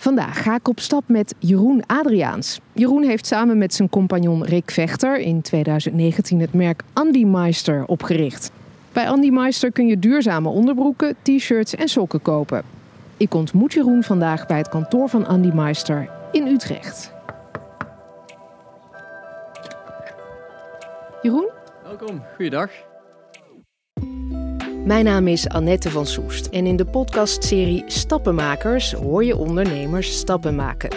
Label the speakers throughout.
Speaker 1: Vandaag ga ik op stap met Jeroen Adriaans. Jeroen heeft samen met zijn compagnon Rick Vechter in 2019 het merk Andy Meister opgericht. Bij Andy Meister kun je duurzame onderbroeken, t-shirts en sokken kopen. Ik ontmoet Jeroen vandaag bij het kantoor van Andy Meister in Utrecht. Jeroen?
Speaker 2: Welkom, goeiedag.
Speaker 1: Mijn naam is Annette van Soest en in de podcastserie Stappenmakers hoor je ondernemers stappen maken.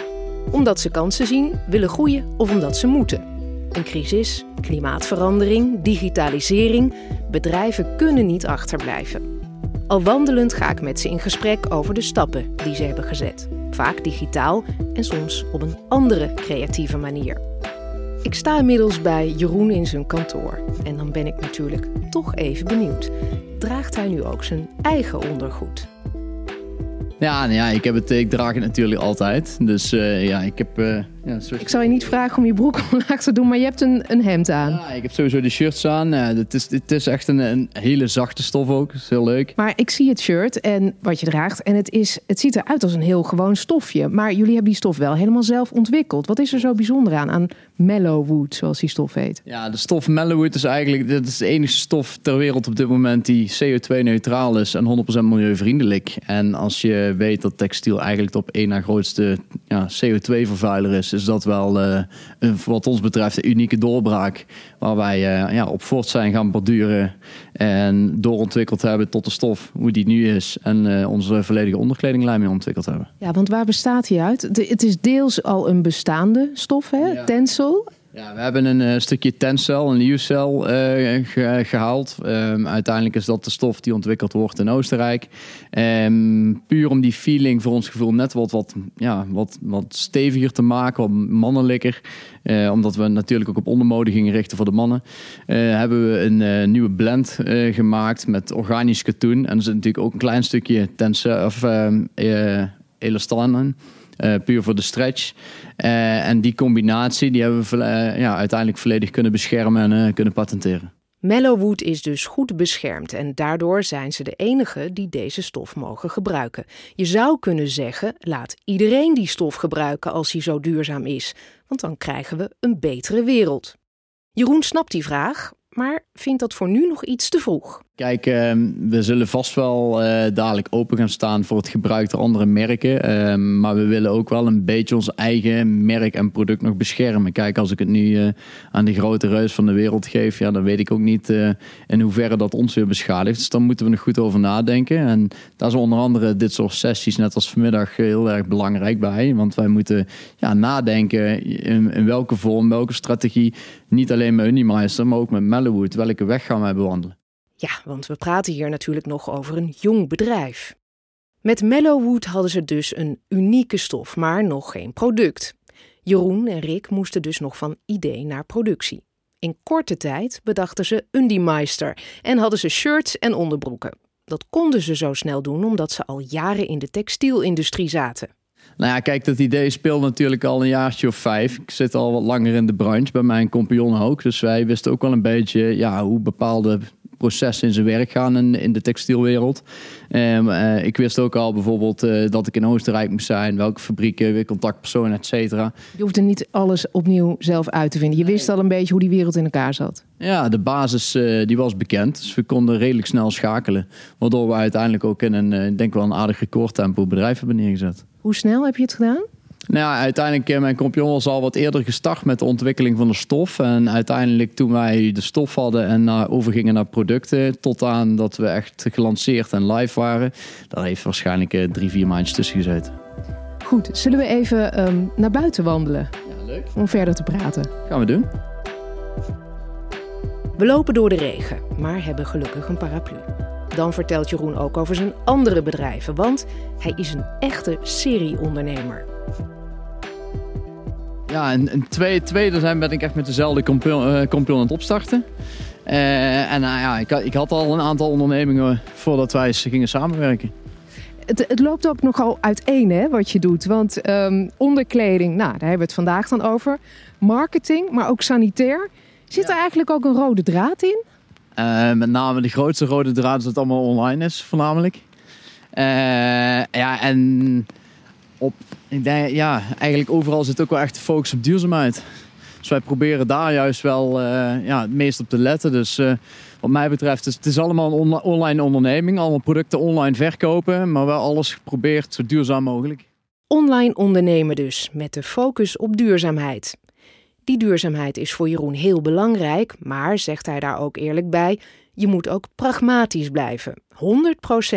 Speaker 1: Omdat ze kansen zien, willen groeien of omdat ze moeten. Een crisis, klimaatverandering, digitalisering, bedrijven kunnen niet achterblijven. Al wandelend ga ik met ze in gesprek over de stappen die ze hebben gezet. Vaak digitaal en soms op een andere creatieve manier. Ik sta inmiddels bij Jeroen in zijn kantoor. En dan ben ik natuurlijk toch even benieuwd. Draagt hij nu ook zijn eigen ondergoed?
Speaker 2: Ja, nou ja ik, heb het, ik draag het natuurlijk altijd. Dus uh, ja, ik heb... Uh, ja,
Speaker 1: Ik zal je niet vragen om je broek omlaag te doen, maar je hebt een, een hemd aan.
Speaker 2: Ja, ik heb sowieso de shirts aan. Het, is, het is echt een, een hele zachte stof ook. Dat is heel leuk.
Speaker 1: Maar ik zie het shirt en wat je draagt. En het, is, het ziet eruit als een heel gewoon stofje. Maar jullie hebben die stof wel helemaal zelf ontwikkeld. Wat is er zo bijzonder aan, aan Mellowwood, zoals die stof heet?
Speaker 2: Ja, de stof Mellowwood is eigenlijk dit is de enige stof ter wereld op dit moment die CO2-neutraal is en 100% milieuvriendelijk. En als je weet dat textiel eigenlijk de op één na grootste ja, CO2-vervuiler is, is dat wel uh, een, wat ons betreft een unieke doorbraak. Waar wij uh, ja, op voort zijn gaan borduren en doorontwikkeld hebben tot de stof, hoe die nu is. En uh, onze volledige onderkledinglijn mee ontwikkeld hebben.
Speaker 1: Ja, want waar bestaat hij uit? De, het is deels al een bestaande stof, hè? Ja. Tensel.
Speaker 2: Ja, we hebben een uh, stukje Tencel, een nieuwcel uh, ge gehaald. Um, uiteindelijk is dat de stof die ontwikkeld wordt in Oostenrijk. Um, puur om die feeling voor ons gevoel net wat, wat, ja, wat, wat steviger te maken, wat mannelijker. Uh, omdat we natuurlijk ook op ondermode gingen richten voor de mannen. hebben we een nieuwe blend gemaakt met organisch katoen. En er zit natuurlijk ook een klein stukje Tencel of elastan in. Uh, puur voor de stretch. Uh, en die combinatie die hebben we uh, ja, uiteindelijk volledig kunnen beschermen en kunnen patenteren.
Speaker 1: Mellowwood is dus goed beschermd en daardoor zijn ze de enige die deze stof mogen gebruiken. Je zou kunnen zeggen: laat iedereen die stof gebruiken als hij zo duurzaam is, want dan krijgen we een betere wereld. Jeroen snapt die vraag, maar vindt dat voor nu nog iets te vroeg.
Speaker 2: Kijk, uh, we zullen vast wel uh, dadelijk open gaan staan voor het gebruik door andere merken. Uh, maar we willen ook wel een beetje ons eigen merk en product nog beschermen. Kijk, als ik het nu uh, aan de grote reus van de wereld geef, ja, dan weet ik ook niet in hoeverre dat ons weer beschadigt. Dus daar moeten we nog goed over nadenken. En daar is onder andere dit soort sessies, net als vanmiddag, heel erg belangrijk bij. Want wij moeten ja, nadenken in, in welke vorm, welke strategie. Niet alleen met Unimeister, maar ook met Mellowwood. Welke weg gaan wij bewandelen?
Speaker 1: Ja, want we praten hier natuurlijk nog over een jong bedrijf. Met Mellowwood hadden ze dus een unieke stof, maar nog geen product. Jeroen en Rick moesten dus nog van idee naar productie. In korte tijd bedachten ze Undimeister en hadden ze shirts en onderbroeken. Dat konden ze zo snel doen omdat ze al jaren in de textielindustrie zaten.
Speaker 2: Nou ja, kijk, dat idee speelt natuurlijk al een jaartje of vijf. Ik zit al wat langer in de branche, bij mijn compagnon ook. Dus wij wisten ook wel een beetje ja, hoe bepaalde processen in zijn werk gaan in, in de textielwereld. Um, uh, ik wist ook al bijvoorbeeld uh, dat ik in Oostenrijk moest zijn, welke fabrieken, weer contactpersonen, et cetera.
Speaker 1: Je hoefde niet alles opnieuw zelf uit te vinden. Je wist al een beetje hoe die wereld in elkaar zat.
Speaker 2: Ja, de basis uh, die was bekend. Dus we konden redelijk snel schakelen. Waardoor we uiteindelijk ook in een, denk wel een aardig recordtempo bedrijf hebben neergezet.
Speaker 1: Hoe snel heb je het gedaan?
Speaker 2: Nou ja, uiteindelijk, eh, mijn compagnon was al wat eerder gestart met de ontwikkeling van de stof. En uiteindelijk toen wij de stof hadden en naar, overgingen naar producten, tot aan dat we echt gelanceerd en live waren, daar heeft waarschijnlijk eh, drie, vier maandjes tussen gezeten.
Speaker 1: Goed, zullen we even um, naar buiten wandelen?
Speaker 2: Ja, leuk.
Speaker 1: Om verder te praten.
Speaker 2: Gaan we doen.
Speaker 1: We lopen door de regen, maar hebben gelukkig een paraplu. Dan vertelt Jeroen ook over zijn andere bedrijven, want hij is een echte serieondernemer.
Speaker 2: Ja, en, en twee, tweede zijn ben ik echt met dezelfde compagnon, uh, aan het opstarten. Uh, en nou ja, ik, ik, had al een aantal ondernemingen voordat wij gingen samenwerken.
Speaker 1: Het, het, loopt ook nogal uiteen hè, wat je doet. Want um, onderkleding, nou, daar hebben we het vandaag dan over. Marketing, maar ook sanitair. Zit ja. er eigenlijk ook een rode draad in?
Speaker 2: Uh, met name de grootste rode draad is dat het allemaal online is, voornamelijk. ja, en op, ik denk, ja, eigenlijk overal zit ook wel echt de focus op duurzaamheid. Dus wij proberen daar juist wel uh, ja, het meest op te letten. Dus uh, wat mij betreft, is, het is allemaal een on online onderneming. Allemaal producten online verkopen, maar wel alles geprobeerd zo duurzaam mogelijk.
Speaker 1: Online ondernemen dus, met de focus op duurzaamheid. Die duurzaamheid is voor Jeroen heel belangrijk, maar, zegt hij daar ook eerlijk bij, je moet ook pragmatisch blijven.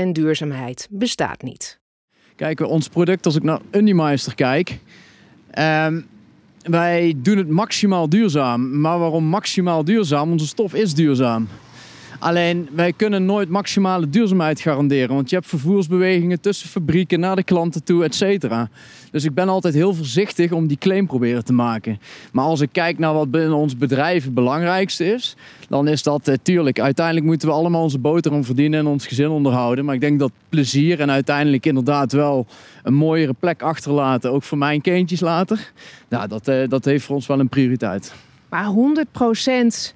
Speaker 1: 100% duurzaamheid bestaat niet.
Speaker 2: Kijk, ons product, als ik naar Unimeister kijk, um, wij doen het maximaal duurzaam. Maar waarom maximaal duurzaam? Onze stof is duurzaam. Alleen wij kunnen nooit maximale duurzaamheid garanderen. Want je hebt vervoersbewegingen tussen fabrieken naar de klanten toe, et cetera. Dus ik ben altijd heel voorzichtig om die claim proberen te maken. Maar als ik kijk naar wat binnen ons bedrijf het belangrijkste is, dan is dat natuurlijk. Uiteindelijk moeten we allemaal onze boterham verdienen en ons gezin onderhouden. Maar ik denk dat plezier en uiteindelijk inderdaad wel een mooiere plek achterlaten, ook voor mijn kindjes later. Nou, dat, eh, dat heeft voor ons wel een prioriteit.
Speaker 1: Maar 100 procent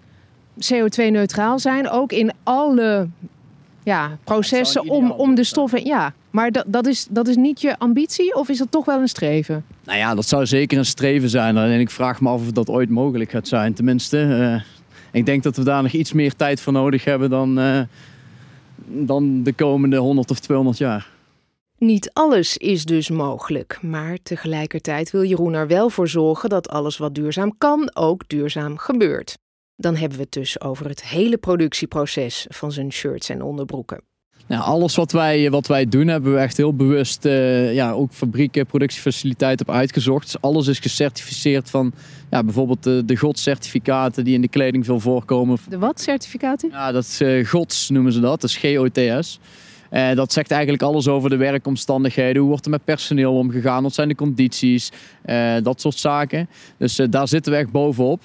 Speaker 1: CO2-neutraal zijn, ook in alle ja, processen om, om de stoffen. Ja, maar dat, dat, is, dat is niet je ambitie of is dat toch wel een streven?
Speaker 2: Nou ja, dat zou zeker een streven zijn. En ik vraag me af of dat ooit mogelijk gaat zijn. Tenminste, uh, ik denk dat we daar nog iets meer tijd voor nodig hebben dan, uh, dan de komende 100 of 200 jaar.
Speaker 1: Niet alles is dus mogelijk, maar tegelijkertijd wil Jeroen er wel voor zorgen dat alles wat duurzaam kan ook duurzaam gebeurt dan hebben we het dus over het hele productieproces van zijn shirts en onderbroeken.
Speaker 2: Nou, alles wat wij, wat wij doen, hebben we echt heel bewust uh, ja, ook fabrieken, productiefaciliteiten op uitgezocht. Dus alles is gecertificeerd van ja, bijvoorbeeld de, de GOTS-certificaten die in de kleding veel voorkomen.
Speaker 1: De wat certificaten?
Speaker 2: Ja, dat is uh, GOTS noemen ze dat, dat is GOTS. Uh, dat zegt eigenlijk alles over de werkomstandigheden. Hoe wordt er met personeel omgegaan? Wat zijn de condities? Uh, dat soort zaken. Dus uh, daar zitten we echt bovenop.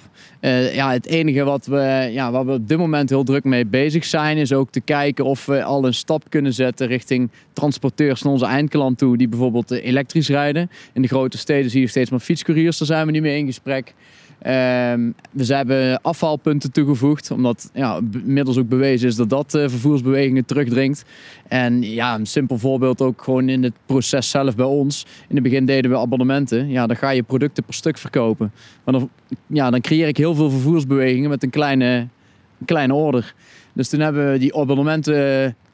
Speaker 2: ja, het enige wat we, ja, waar we op dit moment heel druk mee bezig zijn, is ook te kijken of we al een stap kunnen zetten richting transporteurs naar onze eindklant toe, die bijvoorbeeld elektrisch rijden. In de grote steden zie je steeds meer fietscouriers, daar zijn we nu mee in gesprek. We hebben afvalpunten toegevoegd, omdat ja, inmiddels ook bewezen is dat dat uh, vervoersbewegingen terugdringt. En ja, een simpel voorbeeld ook gewoon in het proces zelf bij ons. In het begin deden we abonnementen. Ja, dan ga je producten per stuk verkopen. Maar dan, ja, dan creëer ik heel veel vervoersbewegingen met een kleine, een kleine order. Dus toen hebben we die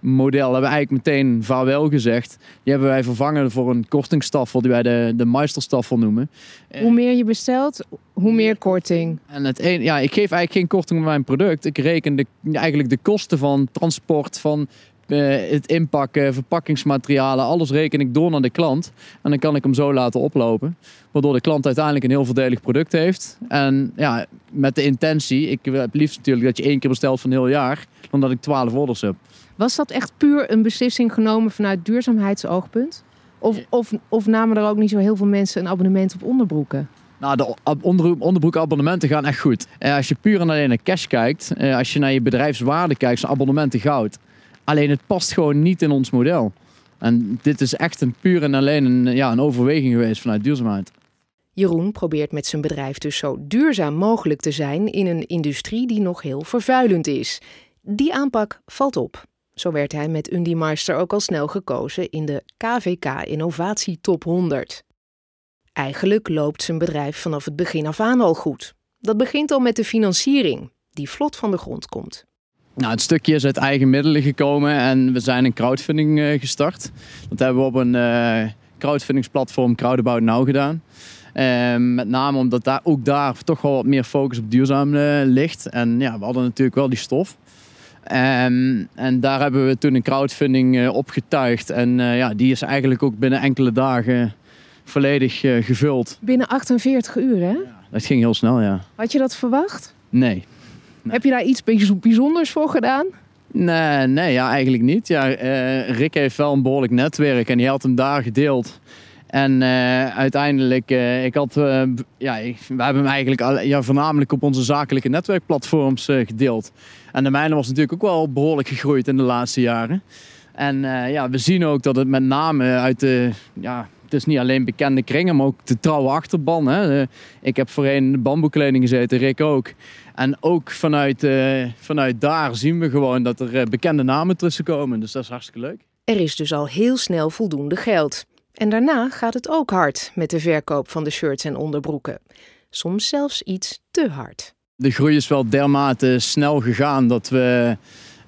Speaker 2: abonnementenmodel hebben we eigenlijk meteen vaarwel gezegd. Die hebben wij vervangen voor een kortingstaffel die wij de, de Meisterstaffel noemen.
Speaker 1: Hoe meer je bestelt, hoe meer korting.
Speaker 2: En het een, ja, ik geef eigenlijk geen korting op mijn product. Ik reken de, eigenlijk de kosten van transport, van uh, het inpakken, verpakkingsmaterialen, alles reken ik door naar de klant. En dan kan ik hem zo laten oplopen. Waardoor de klant uiteindelijk een heel voordelig product heeft. En ja, met de intentie, ik heb liefst natuurlijk dat je één keer bestelt van een heel jaar, dan dat ik twaalf orders heb.
Speaker 1: Was dat echt puur een beslissing genomen vanuit duurzaamheidsoogpunt? Of, of, of namen er ook niet zo heel veel mensen een abonnement op onderbroeken?
Speaker 2: Nou, de onder, onderbroekabonnementen gaan echt goed. Eh, als je puur en alleen naar cash kijkt, eh, als je naar je bedrijfswaarde kijkt, zijn abonnementen goud. Alleen het past gewoon niet in ons model. En dit is echt een puur en alleen een, ja, een overweging geweest vanuit duurzaamheid.
Speaker 1: Jeroen probeert met zijn bedrijf dus zo duurzaam mogelijk te zijn in een industrie die nog heel vervuilend is. Die aanpak valt op. Zo werd hij met Undimeister ook al snel gekozen in de KVK Innovatie Top 100. Eigenlijk loopt zijn bedrijf vanaf het begin af aan al goed. Dat begint al met de financiering, die vlot van de grond komt.
Speaker 2: Nou, het stukje is uit eigen middelen gekomen en we zijn een crowdfunding uh, gestart. Dat hebben we op een uh, crowdfundingsplatform Crowdabout Now gedaan. Uh, met name omdat daar, ook daar toch wel wat meer focus op duurzaam uh, ligt. En ja, we hadden natuurlijk wel die stof. Um, en daar hebben we toen een crowdfunding opgetuigd. En ja, die is eigenlijk ook binnen enkele dagen volledig gevuld.
Speaker 1: Binnen 48 uur, hè? Ja,
Speaker 2: dat ging heel snel, ja.
Speaker 1: Had je dat verwacht?
Speaker 2: Nee.
Speaker 1: Heb je daar iets bijzonders voor gedaan?
Speaker 2: Nee, nee ja, eigenlijk niet. Ja, uh, Rick heeft wel een behoorlijk netwerk en die had hem daar gedeeld. En uh, uiteindelijk, uh, ik had, ja, ik, we hebben hem eigenlijk al, ja, voornamelijk op onze zakelijke netwerkplatforms gedeeld. En de mijne was natuurlijk ook wel behoorlijk gegroeid in de laatste jaren. En ja, we zien ook dat het met name uit de, ja, is niet alleen bekende kringen, maar ook de trouwe achterban. Hè. Ik heb voorheen in de bamboekleding gezeten, Rick ook. En ook vanuit, uh, vanuit daar zien we gewoon dat er uh, bekende namen tussen komen. Dus dat is hartstikke leuk.
Speaker 1: Er is dus al heel snel voldoende geld. En daarna gaat het ook hard met de verkoop van de shirts en onderbroeken. Soms zelfs iets te hard.
Speaker 2: De groei is wel dermate snel gegaan dat we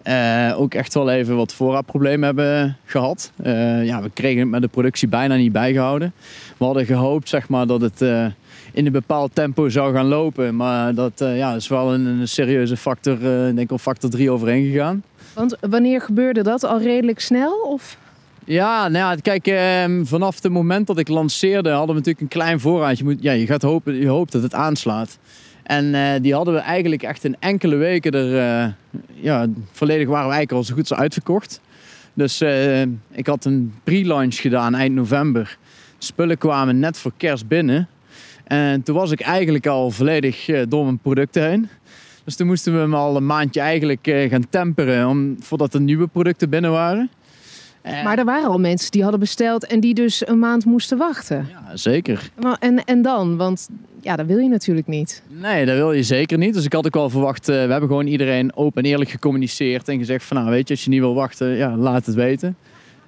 Speaker 2: uh, ook echt wel even wat voorraadproblemen hebben gehad. Uh, ja, we kregen het met de productie bijna niet bijgehouden. We hadden gehoopt zeg maar, dat het uh, in een bepaald tempo zou gaan lopen. Maar dat ja, is wel een, een serieuze factor, ik denk al factor 3 overheen gegaan.
Speaker 1: Want wanneer gebeurde dat? Al redelijk snel? Of?
Speaker 2: Ja, nou ja, kijk, eh, vanaf het moment dat ik lanceerde hadden we natuurlijk een klein voorraadje. Je, moet, ja, je, gaat hopen, je hoopt dat het aanslaat. En eh, die hadden we eigenlijk echt in enkele weken er... Uh, ja, volledig waren we eigenlijk al zo goed als uitverkocht. Dus uh, ik had een pre-launch gedaan eind november. Spullen kwamen net voor kerst binnen. En toen was ik eigenlijk al volledig door mijn producten heen. Dus toen moesten we hem al een maandje eigenlijk gaan temperen... Om, voordat er nieuwe producten binnen waren.
Speaker 1: Maar er waren al mensen die hadden besteld en die dus een maand moesten wachten.
Speaker 2: Ja, zeker.
Speaker 1: En, en dan? Want ja, dat wil je natuurlijk niet.
Speaker 2: Nee, dat wil je zeker niet. Dus ik had ook wel verwacht, uh, we hebben gewoon iedereen open en eerlijk gecommuniceerd en gezegd van nou weet je, als je niet wil wachten, ja, laat het weten.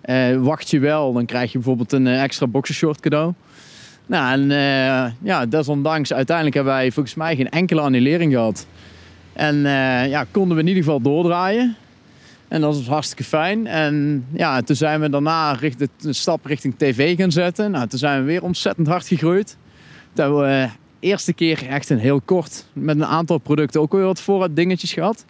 Speaker 2: Uh, wacht je wel, dan krijg je bijvoorbeeld een uh, extra boxershort cadeau. Nou, en ja, desondanks, uiteindelijk hebben wij volgens mij geen enkele annulering gehad. En ja, konden we in ieder geval doordraaien. En dat was hartstikke fijn. En ja, toen zijn we daarna richting, de stap richting tv gaan zetten. Nou, toen zijn we weer ontzettend hard gegroeid. Toen hebben we de eerste keer echt een heel kort met een aantal producten ook weer wat voorraad dingetjes gehad.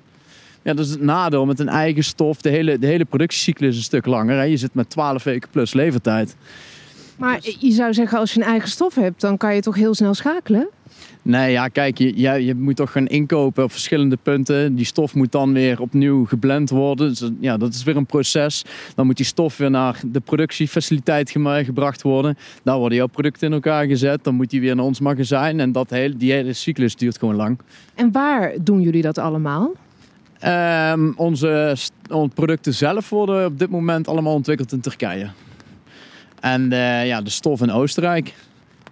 Speaker 2: Ja, dat is het nadeel met een eigen stof. De hele, de hele productiecyclus is een stuk langer. Hè. Je zit met 12 weken plus levertijd.
Speaker 1: Maar je zou zeggen, als je een eigen stof hebt, dan kan je toch heel snel schakelen?
Speaker 2: Nee, ja, kijk, je, je, je moet toch gaan inkopen op verschillende punten. Die stof moet dan weer opnieuw geblend worden. Dus ja, dat is weer een proces. Dan moet die stof weer naar de productiefaciliteit gebracht worden. Daar worden jouw producten in elkaar gezet. Dan moet die weer naar ons magazijn. En dat hele, die hele cyclus duurt gewoon lang.
Speaker 1: En waar doen jullie dat allemaal?
Speaker 2: Um, onze, onze producten zelf worden op dit moment allemaal ontwikkeld in Turkije. En uh, ja, de stof in Oostenrijk.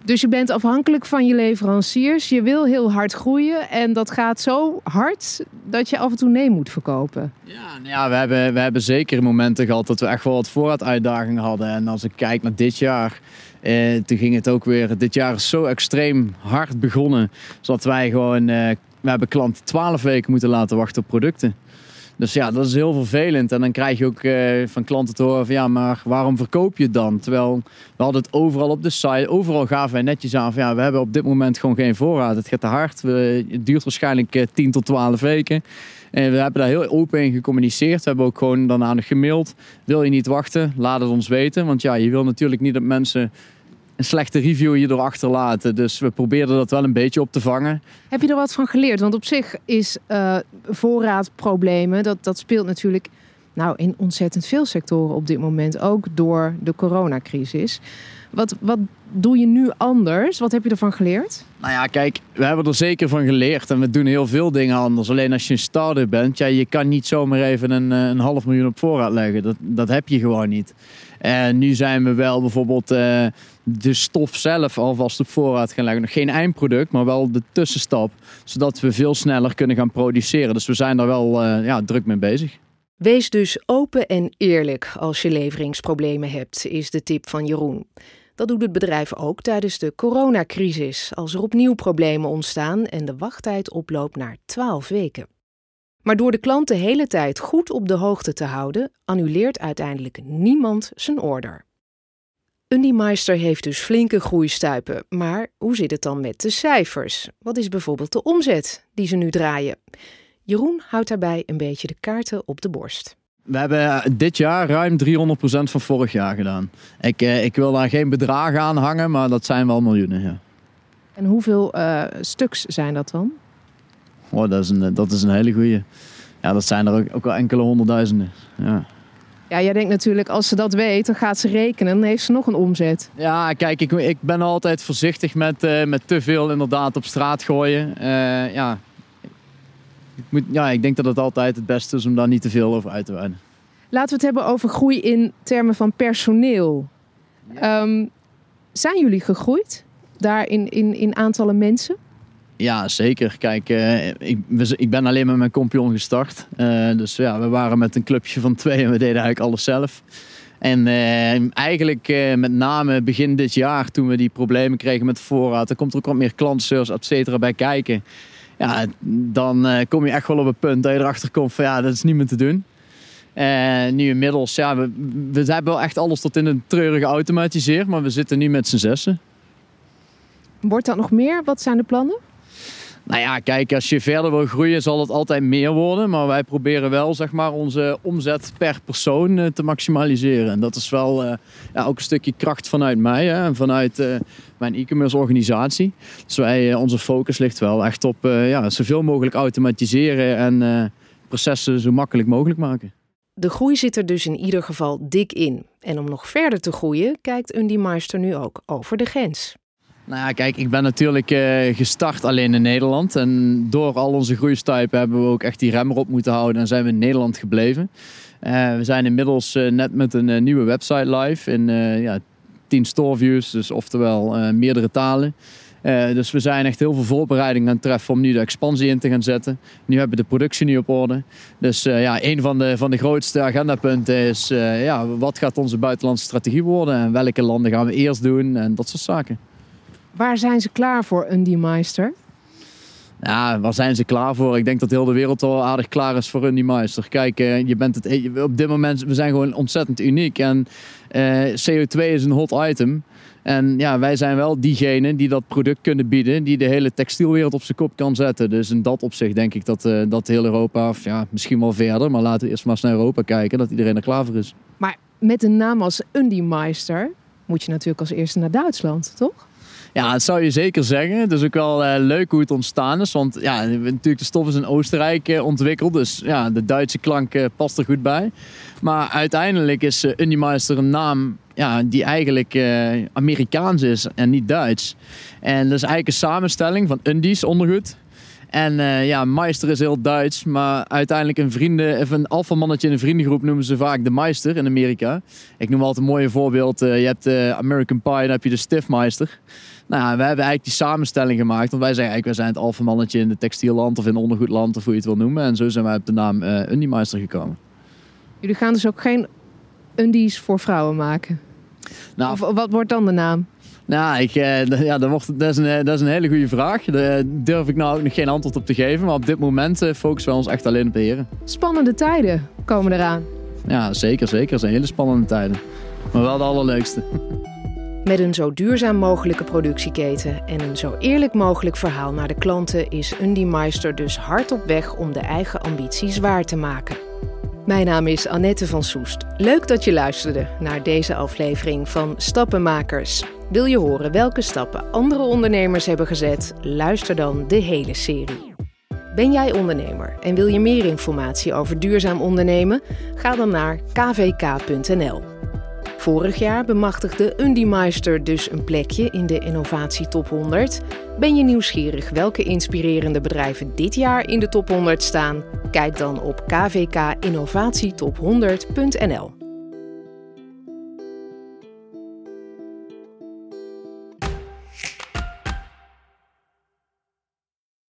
Speaker 1: Dus je bent afhankelijk van je leveranciers. Je wil heel hard groeien. En dat gaat zo hard dat je af en toe nee moet verkopen.
Speaker 2: Ja, nou ja we, hebben, we hebben zeker momenten gehad dat we echt wel wat voorraaduitdagingen hadden. En als ik kijk naar dit jaar. Eh, toen ging het ook weer. Dit jaar is zo extreem hard begonnen. Zodat wij gewoon. Eh, we hebben klanten 12 weken moeten laten wachten op producten. Dus ja, dat is heel vervelend. En dan krijg je ook uh, van klanten te horen van ja, maar waarom verkoop je het dan? Terwijl we hadden het overal op de site, overal gaven wij netjes aan van ja, we hebben op dit moment gewoon geen voorraad. Het gaat te hard. Het duurt waarschijnlijk uh, eh, 10 tot 12 weken. En we hebben daar heel open in gecommuniceerd. We hebben ook gewoon daarna gemaild. Wil je niet wachten? Laat het ons weten. Want ja, je wil natuurlijk niet dat mensen een slechte review hierdoor achterlaten. Dus we probeerden dat wel een beetje op te vangen.
Speaker 1: Heb je er wat van geleerd? Want op zich is uh, voorraadproblemen, dat, dat speelt natuurlijk nou, in ontzettend veel sectoren op dit moment. Ook door de coronacrisis. Wat, wat doe je nu anders? Wat heb je ervan geleerd?
Speaker 2: Nou ja, kijk, we hebben er zeker van geleerd. En we doen heel veel dingen anders. Alleen als je een starter bent, ja, je kan niet zomaar even een, eh, een half miljoen op voorraad leggen. Dat, dat heb je gewoon niet. En nu zijn we wel bijvoorbeeld uh, de stof zelf alvast op voorraad gaan leggen. Nog geen eindproduct, maar wel de tussenstap. Zodat we veel sneller kunnen gaan produceren. Dus we zijn daar wel uh, ja, druk mee bezig.
Speaker 1: Wees dus open en eerlijk als je leveringsproblemen hebt, is de tip van Jeroen. Dat doet het bedrijf ook tijdens de coronacrisis, als er opnieuw problemen ontstaan en de wachttijd oploopt naar 12 weken. Maar door de klant de hele tijd goed op de hoogte te houden, annuleert uiteindelijk niemand zijn order. Undimeister heeft dus flinke groeistuipen, maar hoe zit het dan met de cijfers? Wat is bijvoorbeeld de omzet die ze nu draaien? Jeroen houdt daarbij een beetje de kaarten op de borst.
Speaker 2: We hebben dit jaar ruim 300% van vorig jaar gedaan. Ik, eh, ik wil daar geen bedragen aan hangen, maar dat zijn wel miljoenen. Ja.
Speaker 1: En hoeveel uh, stuks zijn dat dan?
Speaker 2: Oh, dat, is een, dat is een hele goeie. Ja, dat zijn er ook, ook al enkele honderdduizenden. Ja.
Speaker 1: Ja, jij denkt natuurlijk, als ze dat weet, dan gaat ze rekenen. Dan heeft ze nog een omzet.
Speaker 2: Ja, kijk, ik, ik ben altijd voorzichtig met, uh, met te veel inderdaad op straat gooien. Uh, ja, ik, moet, ja, ik denk dat het altijd het beste is om daar niet te veel over uit te wijden.
Speaker 1: Laten we het hebben over groei in termen van personeel. Um, zijn jullie gegroeid daar in, in, in aantallen mensen?
Speaker 2: Ja, zeker. Kijk, uh, ik, ik, ben alleen met mijn kompion gestart. Uh, dus ja, we waren met een clubje van twee en we deden eigenlijk alles zelf. En eh, eigenlijk eh, met name begin dit jaar, toen we die problemen kregen met voorraad, dan komt er ook wat meer klantservice, et cetera, bij kijken. Ja, dan eh, kom je echt wel op het punt dat je erachter komt van ja, dat is niet meer te doen. En nu inmiddels, ja, we, we hebben wel echt alles tot in een treurige automatiseerd, maar we zitten nu met z'n zessen.
Speaker 1: Wordt dat nog meer? Wat zijn de plannen?
Speaker 2: Nou ja, kijk, als je verder wil groeien, zal het altijd meer worden. Maar wij proberen wel, zeg maar, onze omzet per persoon eh, te maximaliseren. En dat is wel uh, ja, ook een stukje kracht vanuit mij hè, en vanuit uh, mijn e-commerce organisatie. Dus wij, onze focus ligt wel echt op ja, zoveel mogelijk automatiseren en processen zo makkelijk mogelijk maken.
Speaker 1: De groei zit er dus in ieder geval dik in. En om nog verder te groeien, kijkt Undimeister nu ook over de grens.
Speaker 2: Nou ja, kijk, ik ben natuurlijk uh, gestart alleen in Nederland. En door al onze groeistuipen hebben we ook echt die rem erop moeten houden en zijn we in Nederland gebleven. Uh, we zijn inmiddels uh, net met een nieuwe website live in ja, 10 storeviews, dus oftewel meerdere talen. dus we zijn echt heel veel voorbereidingen aan het treffen om nu de expansie in te gaan zetten. Nu hebben we de productie nu op orde. Dus ja, een van de, van de grootste agendapunten is ja, wat gaat onze buitenlandse strategie worden en welke landen gaan we eerst doen en dat soort zaken.
Speaker 1: Waar zijn ze klaar voor, Undie-Meister?
Speaker 2: Ja, waar zijn ze klaar voor? Ik denk dat heel de wereld al aardig klaar is voor Undie-Meister. Kijk, eh, je bent het, e- op dit moment, we zijn gewoon ontzettend uniek. En uh, CO2 is een hot item. En ja, wij zijn wel diegene die dat product kunnen bieden, die de hele textielwereld op zijn kop kan zetten. Dus in dat opzicht denk ik dat, uh, dat heel Europa, of ja, misschien wel verder, maar laten we eerst maar eens naar Europa kijken, dat iedereen er klaar voor is.
Speaker 1: Maar met een naam als Undie-Meister moet je natuurlijk als eerste naar Duitsland, toch?
Speaker 2: Ja, dat zou je zeker zeggen. Het is ook wel uh, leuk hoe het ontstaan is. Want ja, natuurlijk de stof is in Oostenrijk uh, ontwikkeld. Dus ja, de Duitse klank uh, past er goed bij. Maar uiteindelijk is uh, een naam ja, die eigenlijk Amerikaans is en niet Duits. En dat is eigenlijk een samenstelling van Undies, ondergoed. En ja, Meister is heel Duits, maar uiteindelijk een vrienden, of een alfamannetje in een vriendengroep noemen ze vaak de Meister in Amerika. Ik noem altijd een mooi voorbeeld. je hebt American Pie, dan heb je de Stiffmeister. Nou ja, we hebben eigenlijk die samenstelling gemaakt. Want wij zeggen eigenlijk, wij zijn het alfamannetje in de textielland of in ondergoedland of hoe je het wil noemen. En zo zijn wij op de naam uh, Undiemeister gekomen.
Speaker 1: Jullie gaan dus ook geen undies voor vrouwen maken? Nou, of wat wordt dan de naam?
Speaker 2: Nou, ik, eh, ja, dat, wordt, dat, is een, dat is een hele goede vraag. Daar durf ik nou ook nog geen antwoord op te geven. Maar op dit moment uh, focussen we ons echt alleen op beheren.
Speaker 1: Spannende tijden komen eraan.
Speaker 2: Ja, zeker, zeker. Het zijn hele spannende tijden. Maar wel de allerleukste.
Speaker 1: Met een zo duurzaam mogelijke productieketen en een zo eerlijk mogelijk verhaal naar de klanten is Undimeister dus hard op weg om de eigen ambities waar te maken. Mijn naam is Annette van Soest. Leuk dat je luisterde naar deze aflevering van Stappenmakers. Wil je horen welke stappen andere ondernemers hebben gezet? Luister dan de hele serie. Ben jij ondernemer en wil je meer informatie over duurzaam ondernemen? Ga dan naar kvk.nl. Vorig jaar bemachtigde Undimeister dus een plekje in de Innovatie Top 100. Ben je nieuwsgierig welke inspirerende bedrijven dit jaar in de top 100 staan? Kijk dan op kvkinnovatietop100.nl.